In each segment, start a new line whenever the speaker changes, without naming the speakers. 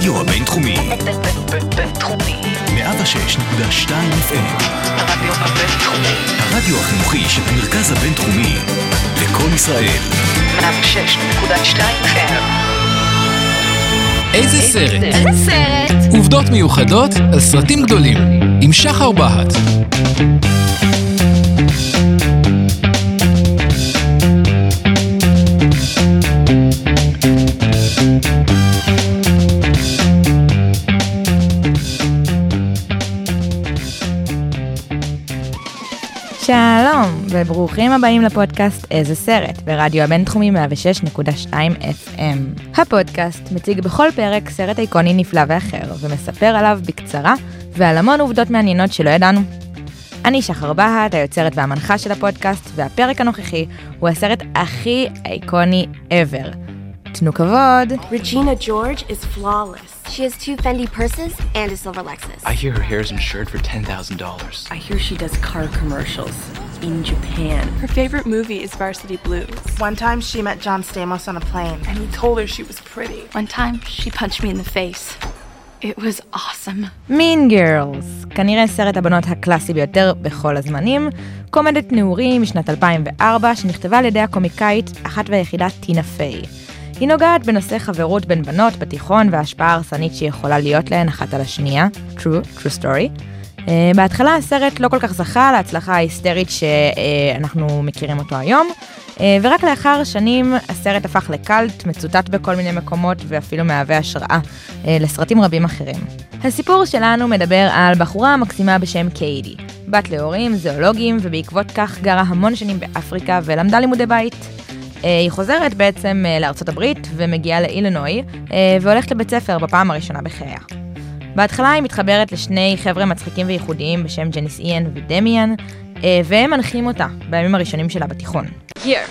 הרדיו הבינתחומי.
בינתחומי.
106.2 FM.
הרדיו הבינתחומי.
הרדיו החינוכי של המרכז הבינתחומי. לקום ישראל.
106.2 FM.
איזה סרט?
איזה סרט?
עובדות מיוחדות על סרטים גדולים, עם שחר בהט.
וברוכים הבאים לפודקאסט איזה סרט, ברדיו הבינתחומי 106.2 FM. הפודקאסט מציג בכל פרק סרט איקוני נפלא ואחר, ומספר עליו בקצרה, ועל המון עובדות מעניינות שלא ידענו. אני שחר בהט, היוצרת והמנחה של הפודקאסט, והפרק הנוכחי הוא הסרט הכי איקוני ever. תנו כבוד.
Regina George is flawless.
She has two Fendi purses and a silver Lexus.
I hear her hair is insured for $10,000.
I hear she does car commercials in Japan. Her favorite movie is Varsity Blues.
One time she met John Stamos on a plane and he told her she was pretty.
One time she punched me in the face. It was awesome.
מין גרלס, כנראה סרט הבנות הקלאסי ביותר בכל הזמנים, קומדת נעורים משנת 2004 שנכתבה על ידי הקומיקאית אחת והיחידה טינה פיי. היא נוגעת בנושא חברות בין בנות בתיכון וההשפעה ההרסנית שיכולה להיות להן אחת על השנייה, true, true story. Uh, בהתחלה הסרט לא כל כך זכה להצלחה ההיסטרית שאנחנו מכירים אותו היום, uh, ורק לאחר שנים הסרט הפך לקאלט, מצוטט בכל מיני מקומות ואפילו מהווה השראה uh, לסרטים רבים אחרים. הסיפור שלנו מדבר על בחורה מקסימה בשם קיידי, בת להורים, זואולוגים, ובעקבות כך גרה המון שנים באפריקה ולמדה לימודי בית. היא חוזרת בעצם לארצות הברית ומגיעה לאילינוי והולכת לבית ספר בפעם הראשונה בחייה. בהתחלה היא מתחברת לשני חבר'ה מצחיקים וייחודיים בשם ג'ניס איין ודמיאן, והם מנחים אותה בימים הראשונים שלה בתיכון.
Here,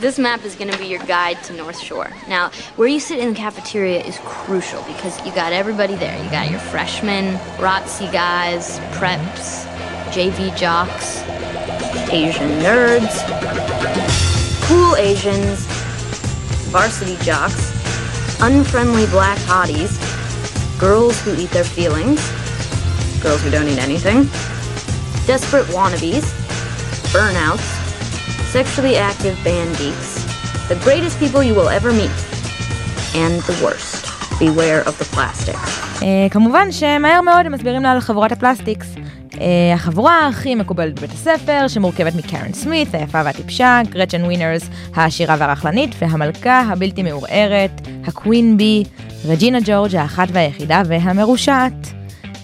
this map is going to be your guide to North Shore. Now, where you sit in the cafeteria is crucial because you got everybody there. You got your freshmen, ROTC guys, preps, JV jocks, Asian nerds, cool Asians, varsity jocks, unfriendly black hotties, girls who eat their feelings, girls who don't eat anything, desperate wannabes, burnouts, sexually active band geeks, the greatest people you will ever meet, and the worst. Beware of the plastic.
Uh, כמובן שמהר מאוד הם מסבירים לה על חבורת הפלסטיקס. Uh, החבורה הכי מקובלת בבית הספר, שמורכבת מקרן סמית, היפה והטיפשה, גרצ'ן ווינרס, העשירה והרכלנית, והמלכה הבלתי מעורערת, ה queen bee, רג'ינה ג'ורג' האחת והיחידה והמרושעת.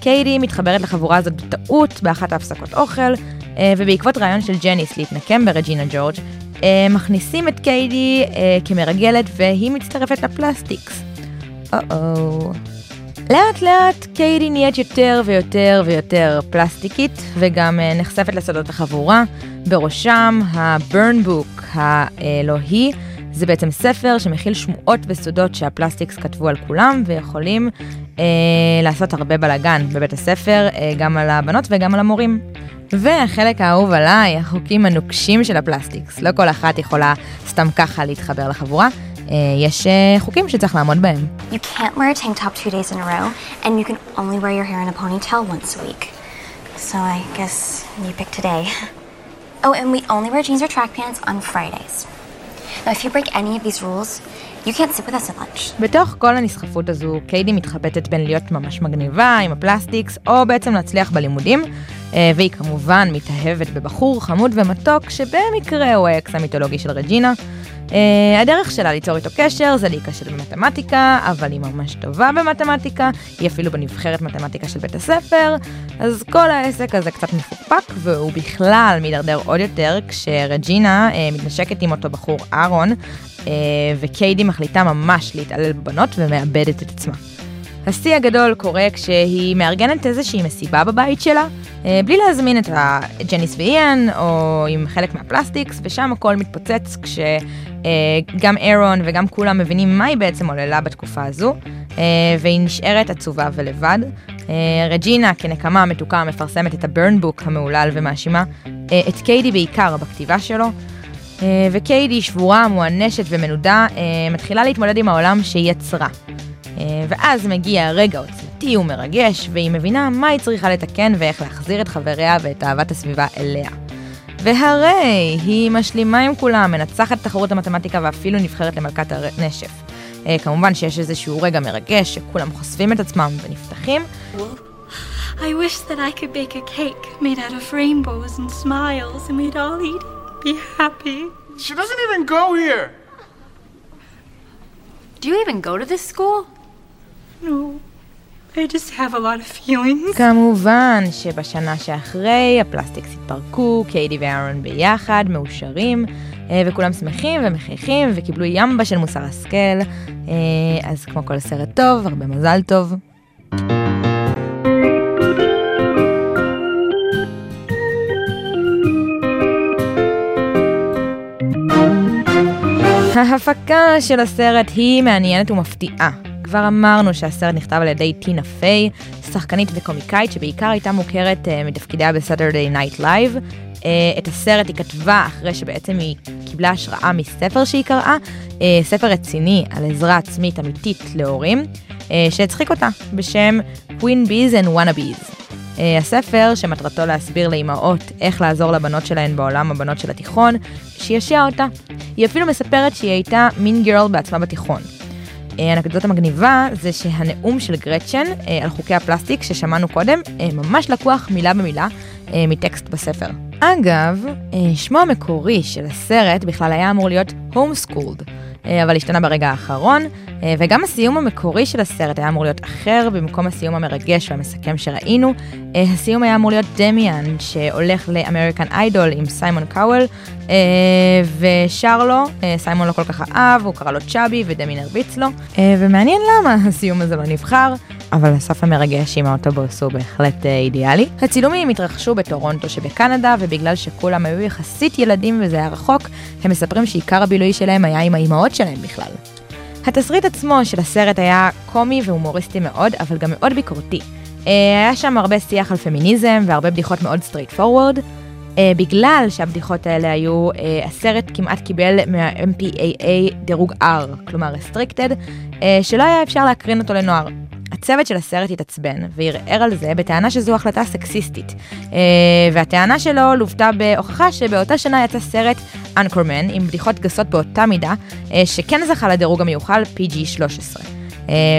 קיידי מתחברת לחבורה הזאת בטעות באחת ההפסקות אוכל, אה, ובעקבות רעיון של ג'ניס להתנקם ברג'ינה ג'ורג', אה, מכניסים את קיידי כמרגלת והיא מצטרפת ל Plastics. או-או. לאט לאט קיידי נהיית יותר ויותר ויותר פלסטיקית וגם אה, נחשפת לסודות החבורה, בראשם ה Burn Book האלוהי. זה בעצם ספר שמכיל שמועות וסודות שה Plastics כתבו על כולם ויכולים אה, לעשות הרבה בלאגן בבית הספר, אה, גם על הבנות וגם על המורים. והחלק האהוב עליי, החוקים הנוקשים של ה Plastics. לא כל אחת יכולה סתם ככה להתחבר לחבורה. אה, יש אה, חוקים שצריך לעמוד בהם.
You can't wear a tank top two days in a row, and you can only wear your hair in a ponytail once a week. So I guess you pick today. Oh, and we only wear jeans or track pants on Fridays. Now, if you break any of these rules, you can't sit with us at lunch.
בתוך כל הנסחפות הזו, קיידי מתחבטת בין להיות ממש מגניבה עם ה Plastics, או בעצם להצליח בלימודים, אה, והיא כמובן מתאהבת בבחור חמוד ומתוק, שבמקרה הוא האקס המיתולוגי של רג'ינה. Uh, הדרך שלה ליצור איתו קשר זה להיכשל במתמטיקה, אבל היא ממש טובה במתמטיקה, היא אפילו בנבחרת מתמטיקה של בית הספר, אז כל העסק הזה קצת מפוקפק, והוא בכלל מידרדר עוד יותר כשרג'ינה uh, מתנשקת עם אותו בחור אהרון, uh, וקיידי מחליטה ממש להתעלל בבנות ומאבדת את עצמה. השיא הגדול קורה כשהיא מארגנת איזושהי מסיבה בבית שלה, בלי להזמין את הג'ניס ואיאן או עם חלק מהפלסטיקס, ושם הכל מתפוצץ כשגם אירון וגם כולם מבינים מה היא בעצם עוללה בתקופה הזו, והיא נשארת עצובה ולבד. רג'ינה כנקמה מתוקה מפרסמת את הברן בוק המהולל ומאשימה את קיידי בעיקר בכתיבה שלו. וקיידי, שבורה, מואנשת ומנודה, מתחילה להתמודד עם העולם שהיא יצרה. אה, ואז מגיע רגע עוצמתי ומרגש, והיא מבינה מה היא צריכה לתקן ואיך להחזיר את חבריה ואת אהבת הסביבה אליה. והרי היא משלימה עם כולם, מנצחת תחרות המתמטיקה ואפילו נבחרת למלכת הנשף. אה, כמובן שיש איזשהו רגע מרגש שכולם חושפים את עצמם ונפתחים.
I wish that I could bake a cake made out of rainbows and smiles and we'd all eat it, be happy.
She doesn't even go here.
Do you even go to this school?
כמובן שבשנה שאחרי הפלסטיקס התפרקו, קיידי ואהרון ביחד, מאושרים, אה, וכולם שמחים ומחייכים וקיבלו ימבה של מוסר השכל. אה, אז כמו כל סרט טוב, הרבה מזל טוב. ההפקה של הסרט היא מעניינת ומפתיעה. כבר אמרנו שהסרט נכתב על ידי טינה פיי, שחקנית וקומיקאית שבעיקר הייתה מוכרת אה, מתפקידיה ב Saturday Night Live. את הסרט היא כתבה אחרי שבעצם היא קיבלה השראה מספר שהיא קראה, uh, ספר רציני על עזרה עצמית אמיתית להורים, uh, שהצחיק אותה בשם Queen Bees and Wannabes. Uh, הספר שמטרתו להסביר לאימהות איך לעזור לבנות שלהן בעולם הבנות של התיכון, שישע אותה. היא אפילו מספרת שהיא הייתה מין גרל בעצמה בתיכון. אנקדוטה מגניבה זה שהנאום של גרצ'ן על חוקי הפלסטיק ששמענו קודם ממש לקוח מילה במילה מטקסט בספר. אגב, שמו המקורי של הסרט בכלל היה אמור להיות Homeschooled, אבל השתנה ברגע האחרון, וגם הסיום המקורי של הסרט היה אמור להיות אחר במקום הסיום המרגש והמסכם שראינו. הסיום היה אמור להיות דמיאן שהולך ל American Idol עם סיימון קאוול, ושר לו, סיימון לא כל כך אהב, הוא קרא לו chubby ודמיאן הרביץ לו, ומעניין למה הסיום הזה לא נבחר. אבל הסוף המרגש עם האוטובוס הוא בהחלט אידיאלי. הצילומים התרחשו בטורונטו שבקנדה, ובגלל שכולם היו יחסית ילדים וזה היה רחוק, הם מספרים שעיקר הבילוי שלהם היה עם האימהות שלהם בכלל. התסריט עצמו של הסרט היה קומי והומוריסטי מאוד, אבל גם מאוד ביקורתי. היה שם הרבה שיח על פמיניזם והרבה בדיחות מאוד straightforward. בגלל שהבדיחות האלה היו, הסרט כמעט קיבל מה-MPAA דירוג R, כלומר restricted, שלא היה אפשר להקרין אותו לנוער. הצוות של הסרט התעצבן וערער על זה בטענה שזו החלטה סקסיסטית. והטענה שלו לוותה בהוכחה שבאותה שנה יצא סרט אנקורמן עם בדיחות גסות באותה מידה, שכן זכה לדירוג המיוחל PG-13.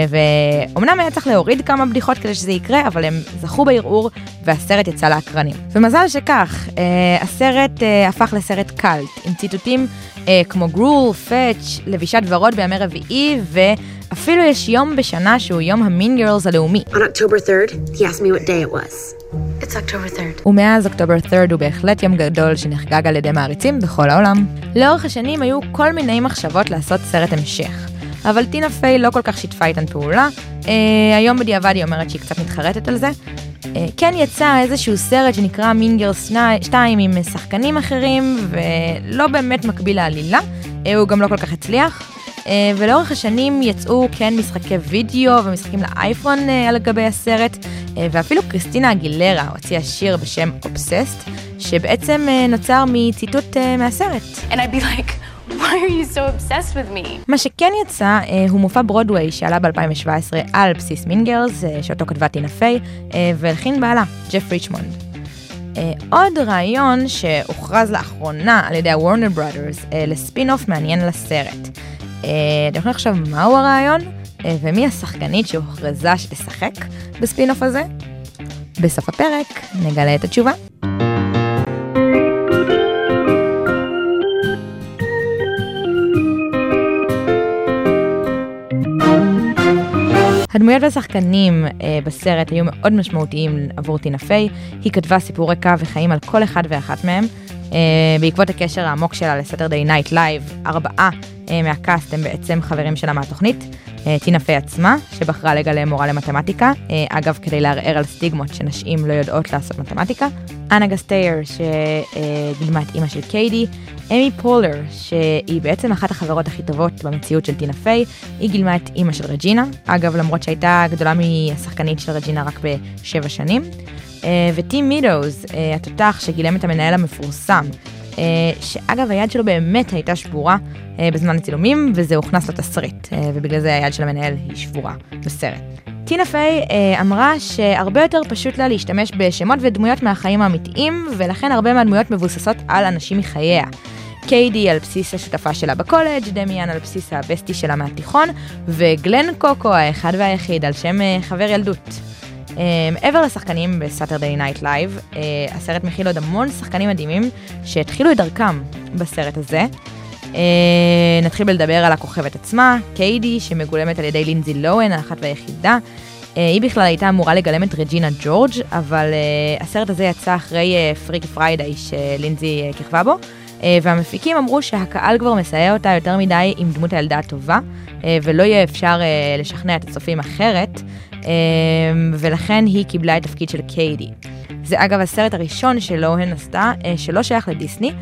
ואומנם היה צריך להוריד כמה בדיחות כדי שזה יקרה, אבל הם זכו בערעור והסרט יצא לאקרנים. ומזל שכך, הסרט הפך לסרט קאלט, עם ציטוטים כמו גרול, פאץ', לבישת ורוד בימי רביעי, ואפילו יש יום בשנה שהוא יום המין גרלס הלאומי.
On October 3rd, he asked me what day it was.
It's October 3rd.
ומאז אוקטובר 3rd הוא בהחלט יום גדול שנחגג על ידי מעריצים בכל העולם. לאורך השנים היו כל מיני מחשבות לעשות סרט המשך. אבל טינה פיי לא כל כך שיתפה איתן פעולה. אה, היום בדיעבד היא אומרת שהיא קצת מתחרטת על זה. אה, כן יצא איזשהו סרט שנקרא מינגר 2 עם שחקנים אחרים ולא באמת מקביל לעלילה, אה, הוא גם לא כל כך הצליח. אה, ולאורך השנים יצאו כן משחקי וידאו ומשחקים לאייפון אה, על גבי הסרט, אה, ואפילו קריסטינה אגילרה הוציאה שיר בשם אובססט, שבעצם נוצר מציטוט מהסרט.
And I'd be like,
מה שכן יצא אה, הוא מופע ברודוויי שעלה ב-2017 על בסיס Mean Girls, אה, שאותו כתבה טינה פיי, אה, והלחין בעלה, ג'ף ריצ'מונד. עוד רעיון שהוכרז לאחרונה על ידי ה Warner Brothers לספין אוף מעניין לסרט. אתם יכולים לחשוב מהו הרעיון ומי השחקנית שהוכרזה שתשחק בספין אוף הזה? בסוף הפרק נגלה את התשובה. הדמויות והשחקנים אה, בסרט היו מאוד משמעותיים עבור טינה פיי, היא כתבה סיפורי קורות חיים על כל אחד ואחת מהם. אה, בעקבות הקשר העמוק שלה ל Saturday Night Live, ארבעה אה, מה cast הם בעצם חברים שלה מהתוכנית. אה, טינה פיי עצמה, שבחרה לגלם מורה למתמטיקה, אה, אגב כדי לערער על סטיגמות שנשים לא יודעות לעשות מתמטיקה. אנה גסטייר, שגילמה את אימא של קיידי, איימי פולר, שהיא בעצם אחת החברות הכי טובות במציאות של טינה פיי, היא גילמה את אימא של רג'ינה, אגב למרות שהייתה גדולה מהשחקנית של רג'ינה רק בשבע שנים. וטים מידוז, התותח שגילם את המנהל המפורסם, אה, שאגב היד שלו באמת הייתה שבורה אה, בזמן הצילומים, וזה הוכנס לתסריט, אה, ובגלל זה היד של המנהל היא שבורה בסרט. טינה פיי אה, אמרה שהרבה יותר פשוט לה להשתמש בשמות ודמויות מהחיים האמיתיים, ולכן הרבה מהדמויות מבוססות על אנשים מחייה. קיידי על בסיס השותפה שלה בקולג', דמיאן על בסיס ה bestie שלה מהתיכון, וגלן קוקו האחד והיחיד על שם אה, חבר ילדות. אה, מעבר לשחקנים ב Saturday Night Live, הסרט מכיל עוד המון שחקנים מדהימים שהתחילו את דרכם בסרט הזה. אה, נתחיל בלדבר על הכוכבת עצמה, קיידי, שמגולמת על ידי לינזי לואן, האחת והיחידה. אה, היא בכלל הייתה אמורה לגלם את רג'ינה ג'ורג', אבל אה, הסרט הזה יצא אחרי Freaky Friday שלינזי כיכבה בו. והמפיקים אמרו שהקהל כבר מזהה אותה יותר מדי עם דמות הילדה הטובה, ולא יהיה אפשר לשכנע את הצופים אחרת, ולכן היא קיבלה את תפקיד של קיידי. זה אגב הסרט הראשון שלוהן עשתה, שלא שייך לדיסני,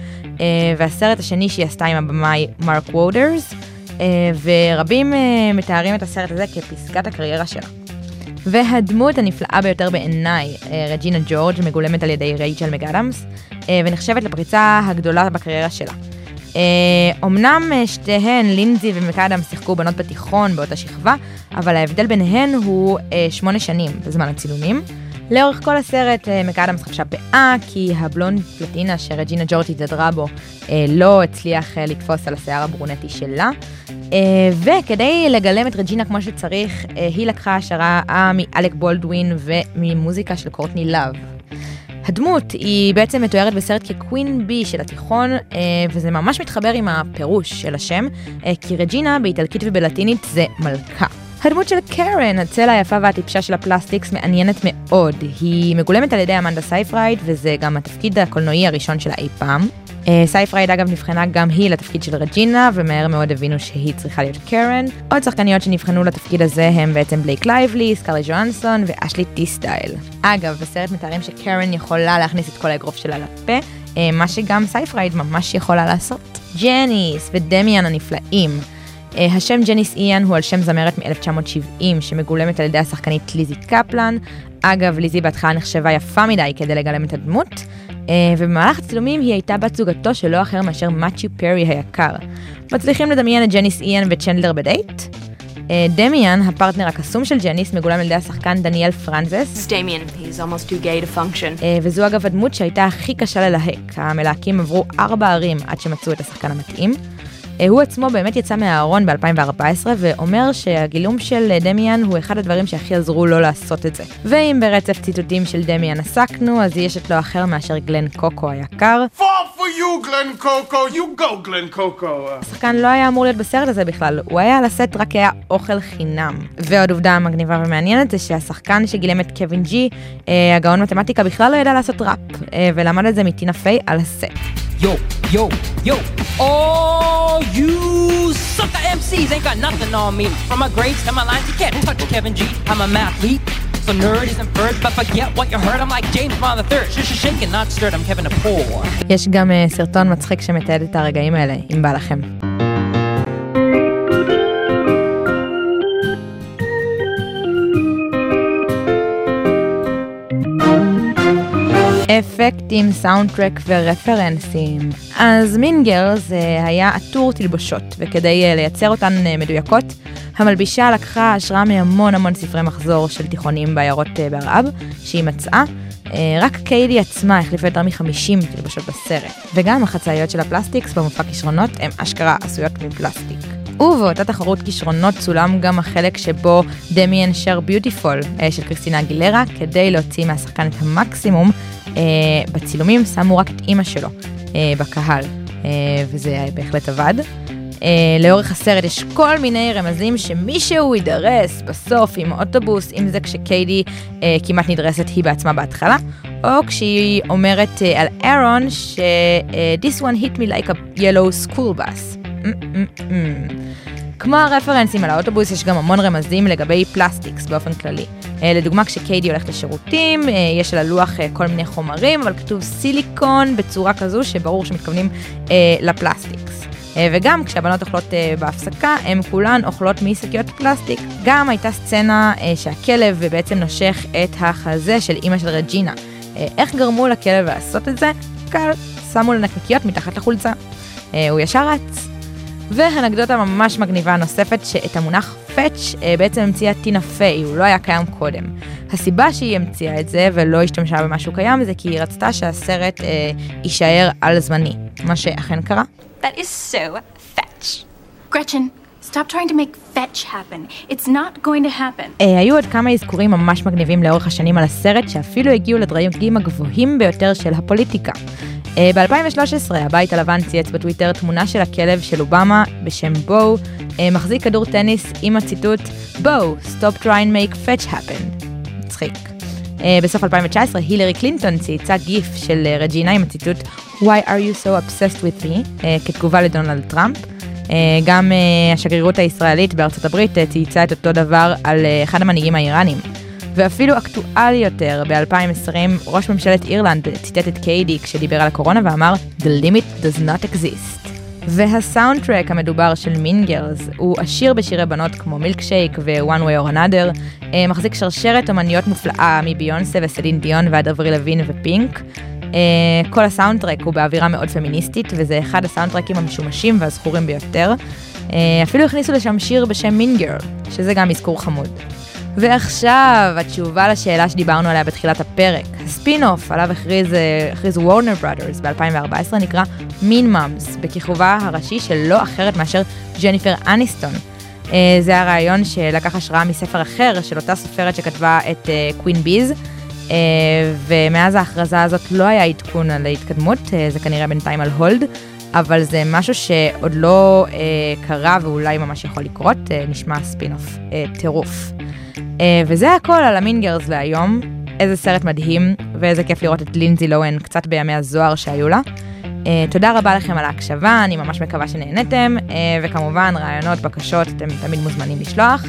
והסרט השני שהיא עשתה עם הבמאי מרק ווטרס, ורבים מתארים את הסרט הזה כפסגת הקריירה שלה. והדמות הנפלאה ביותר בעיניי, רג'ינה ג'ורג', מגולמת על ידי רייצ'ל מגאדמס, ונחשבת לפריצה הגדולה בקריירה שלה. אמנם שתיהן, לינזי ומקאדם, שיחקו בנות בתיכון באותה שכבה, אבל ההבדל ביניהן הוא שמונה שנים בזמן הצילומים. לאורך כל הסרט מקאדמס חבשה פאה, כי הבלונד פלטינה שרג'ינה ג'ורג' התהדרה בו לא הצליח לתפוס על השיער הברונטי שלה. וכדי לגלם את רג'ינה כמו שצריך, היא לקחה השראה מאלק בולדווין וממוזיקה של קורטני לאב. הדמות היא בעצם מתוארת בסרט כ Queen Bee של התיכון, וזה ממש מתחבר עם הפירוש של השם, כי רג'ינה באיטלקית ובלטינית זה מלכה. הדמות של קרן, הצלע היפה והטיפשה של ה Plastics, מעניינת מאוד. היא מגולמת על ידי אמנדה סייפרייד, וזה גם התפקיד הקולנועי הראשון שלה אי פעם. סייפרייד אגב נבחנה גם היא לתפקיד של רג'ינה, ומהר מאוד הבינו שהיא צריכה להיות קרן. עוד שחקניות שנבחנו לתפקיד הזה הם בעצם בלייק לייבלי, סקארלי ג'ואנסון ואשלי טיסדייל. אגב, בסרט מתארים שקרן יכולה להכניס את כל האגרוף שלה לפה, מה שגם סייפרייד ממש יכולה לעשות. ג'ניס ודמיאן הנפלאים. השם ג'ניס איאן הוא על שם זמרת מ-1970 שמגולמת על ידי השחקנית ליזי קפלן. אגב, ליזי בהתחלה נחשבה יפה מדי כדי לגלם את הדמות, ובמהלך הצילומים היא הייתה בת זוגתו של לא אחר מאשר מת'יו פרי היקר. מצליחים לדמיין את ג'ניס איאן וצ'נדלר בדייט? דמיאן, הפרטנר הקסום של ג'ניס, מגולם על ידי השחקן דניאל פרנזס. וזו אגב הדמות שהייתה הכי קשה ללהק. המלהקים עברו ארבע ערים עד שמצאו את השחקן המתאים. הוא עצמו באמת יצא מהארון ב-2014 ואומר שהגילום של דמיאן הוא אחד הדברים שהכי עזרו לו לעשות את זה. ואם ברצף ציטוטים של דמיאן עסקנו, אז יש את לא אחר מאשר גלן קוקו היקר. השחקן לא היה אמור להיות בסרט הזה בכלל, הוא היה על הסט רק היה אוכל חינם. ועוד עובדה מגניבה ומעניינת זה שהשחקן שגילם את קווין ג'י, הגאון מתמטיקה, בכלל לא ידע לעשות ראפ, ולמד את זה מטינה פיי על הסט.
Yo, yo, yo, all you sucker MCs ain't got nothing on me. From my grades to my lines, you can't touch Kevin G. I'm a mathlete. So nerd isn't bird, but forget what you heard. I'm like James Bond the third. Sh sh shaking, not stirred. I'm Kevin Apor.
יש גם uh, סרטון מצחיק שמתעד את הרגעים האלה, אם בא לכם. אפקטים, soundtrack ורפרנסים. אז Mean Girls היה עטור תלבושות, וכדי לייצר אותן מדויקות, המלבישה לקחה השראה מהמון המון ספרי מחזור של תיכונים בעיירות בארה"ב, שהיא מצאה. רק קיידי עצמה החליפה יותר מ-50 תלבושות בסרט, וגם החצאיות של ה Plastics במופע כישרונות הם אשכרה עשויות מפלסטיק. ובאותה תחרות כישרונות צולם גם החלק שבו דמיאן שר Beautiful של קריסטינה גילרה, כדי להוציא מהשחקן את המקסימום. Uh, בצילומים שמו רק את אימא שלו uh, בקהל, uh, וזה בהחלט עבד. לאורך הסרט יש כל מיני רמזים שמישהו יידרס בסוף עם אוטובוס, אם זה כשקיידי כמעט נדרסת היא בעצמה בהתחלה, או כשהיא אומרת על אירון ש- This one hit me like a yellow school bus. Mm-mm-mm. כמו הרפרנסים על האוטובוס, יש גם המון רמזים לגבי Plastics באופן כללי. לדוגמה, כשקיידי הולכת לשירותים, יש על הלוח כל מיני חומרים, אבל כתוב סיליקון בצורה כזו שברור שמתכוונים ל Plastics. וגם כשהבנות אוכלות בהפסקה, הן כולן אוכלות משקיות פלסטיק. גם הייתה סצנה שהכלב בעצם נושך את החזה של אימא של רג'ינה. איך גרמו לכלב לעשות את זה? קל, שמו נקניקיות מתחת לחולצה. אה, הוא ישר רץ. ואנקדוטה ממש מגניבה נוספת, שאת המונח פאץ' בעצם המציאה טינה פיי, הוא לא היה קיים קודם. הסיבה שהיא המציאה את זה ולא השתמשה במשהו קיים זה כי היא רצתה שהסרט אה, יישאר על זמני, מה שאכן קרה.
That is so fetch. Gretchen, stop trying to make fetch happen. It's not going to happen.
אה, היו עוד כמה אזכורים ממש מגניבים לאורך השנים על הסרט, שאפילו הגיעו לדרגים הגבוהים ביותר של הפוליטיקה. אה, ב-2013 הבית הלבן צייץ בטוויטר תמונה של הכלב של אובמה בשם בואו, אה, מחזיק כדור טניס עם הציטוט בואו, stop trying make fetch happen. מצחיק. בסוף 2019 הילרי קלינטון צייצה גיף של רג'ינה עם הציטוט Why are you so obsessed with me? כתגובה לדונלד טראמפ. Uh, גם uh, השגרירות הישראלית בארצות הברית uh, צייצה את אותו דבר על אחד המנהיגים האיראנים. ואפילו אקטואלי יותר, ב-2020 ראש ממשלת אירלנד ציטט את קיידי כשדיבר על הקורונה ואמר The limit does not exist. וה soundtrack המדובר של Mean Girls הוא עשיר בשירי בנות כמו Milkshake ו-One Way or Another, אה, מחזיק שרשרת אמניות מופלאה מביונסה וסלין דיון ועד אבריל לאבין ופינק. אה, כל ה soundtrack הוא באווירה מאוד פמיניסטית וזה אחד הסאונדטרקים המשומשים והזכורים ביותר. אה, אפילו הכניסו לשם שיר בשם Mean Girls, שזה גם אזכור חמוד. ועכשיו התשובה לשאלה שדיברנו עליה בתחילת הפרק. הספין-אוף עליו הכריז, הכריז Warner Brothers ב-2014 נקרא Mean Moms, בכיכובה הראשי של לא אחרת מאשר ג'ניפר אניסטון. אה, זה הרעיון שלקח השראה מספר אחר של אותה סופרת שכתבה את Queen אה, Bees, אה, ומאז ההכרזה הזאת לא היה עדכון על ההתקדמות, אה, זה כנראה בינתיים על hold, אבל זה משהו שעוד לא אה, קרה ואולי ממש יכול לקרות, נשמע ספין-אוף אה, טירוף. וזה הכל על המינגרס להיום, איזה סרט מדהים, ואיזה כיף לראות את לינזי לואן קצת בימי הזוהר שהיו לה. Uh, תודה רבה לכם על ההקשבה, אני ממש מקווה שנהנתם, uh, וכמובן רעיונות, בקשות, אתם תמיד מוזמנים לשלוח.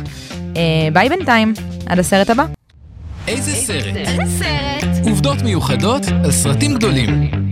Uh, ביי בינתיים, עד הסרט הבא.
איזה סרט? איזה סרט? עובדות מיוחדות על סרטים גדולים.